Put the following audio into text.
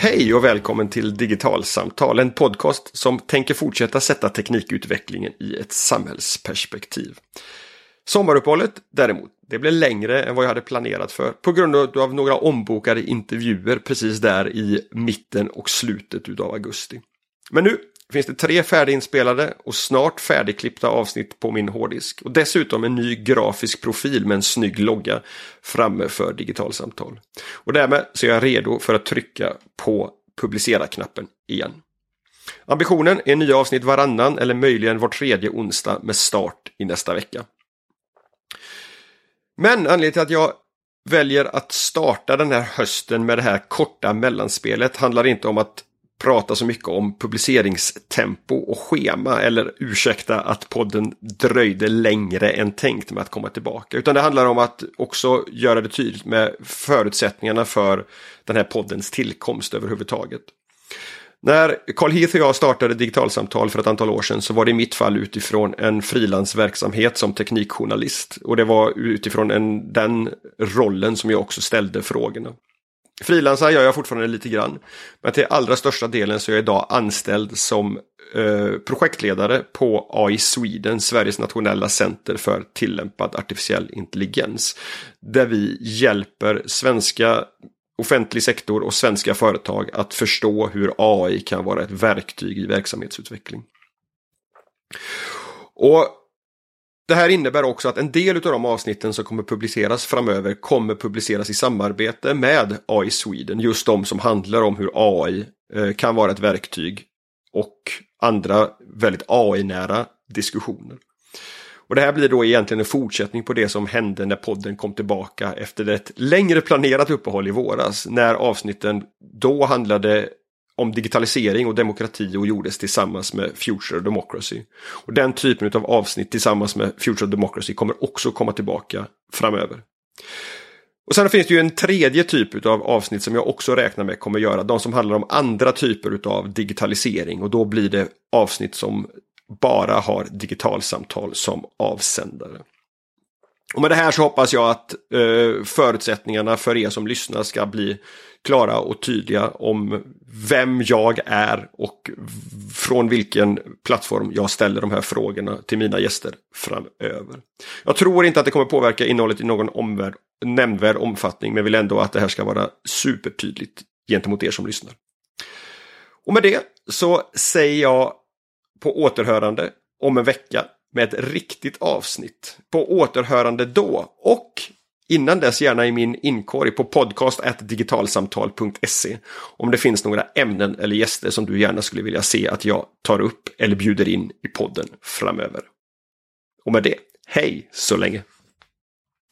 Hej och välkommen till Digitalsamtal, en podcast som tänker fortsätta sätta teknikutvecklingen i ett samhällsperspektiv. Sommaruppehållet däremot, det blev längre än vad jag hade planerat för på grund av några ombokade intervjuer precis där i mitten och slutet av augusti. Men nu finns det tre färdiginspelade och snart färdigklippta avsnitt på min hårddisk. Och dessutom en ny grafisk profil med en snygg logga framme för digitalsamtal. Och därmed så är jag redo för att trycka på publicera-knappen igen. Ambitionen är nya avsnitt varannan eller möjligen var tredje onsdag med start i nästa vecka. Men anledningen till att jag väljer att starta den här hösten med det här korta mellanspelet handlar inte om att prata så mycket om publiceringstempo och schema eller ursäkta att podden dröjde längre än tänkt med att komma tillbaka. Utan det handlar om att också göra det tydligt med förutsättningarna för den här poddens tillkomst överhuvudtaget. När Carl Heath och jag startade digitalsamtal för ett antal år sedan så var det i mitt fall utifrån en frilansverksamhet som teknikjournalist. Och det var utifrån en, den rollen som jag också ställde frågorna. Frilansar gör jag fortfarande lite grann. Men till allra största delen så är jag idag anställd som eh, projektledare på AI Sweden, Sveriges nationella center för tillämpad artificiell intelligens. Där vi hjälper svenska offentlig sektor och svenska företag att förstå hur AI kan vara ett verktyg i verksamhetsutveckling. Och det här innebär också att en del av de avsnitten som kommer publiceras framöver kommer publiceras i samarbete med AI Sweden. Just de som handlar om hur AI eh, kan vara ett verktyg och andra väldigt AI-nära diskussioner. Och det här blir då egentligen en fortsättning på det som hände när podden kom tillbaka efter ett längre planerat uppehåll i våras. När avsnitten då handlade om digitalisering och demokrati och gjordes tillsammans med Future Democracy. Och den typen av avsnitt tillsammans med Future Democracy kommer också komma tillbaka framöver. Och sen finns det ju en tredje typ av avsnitt som jag också räknar med kommer göra. De som handlar om andra typer av digitalisering och då blir det avsnitt som bara har digitalsamtal som avsändare. Och med det här så hoppas jag att eh, förutsättningarna för er som lyssnar ska bli klara och tydliga om vem jag är och från vilken plattform jag ställer de här frågorna till mina gäster framöver. Jag tror inte att det kommer påverka innehållet i någon omvärld, nämnvärd omfattning men vill ändå att det här ska vara supertydligt gentemot er som lyssnar. Och med det så säger jag på återhörande om en vecka med ett riktigt avsnitt. På återhörande då och innan dess gärna i min inkorg på podcast.digitalsamtal.se om det finns några ämnen eller gäster som du gärna skulle vilja se att jag tar upp eller bjuder in i podden framöver. Och med det, hej så länge!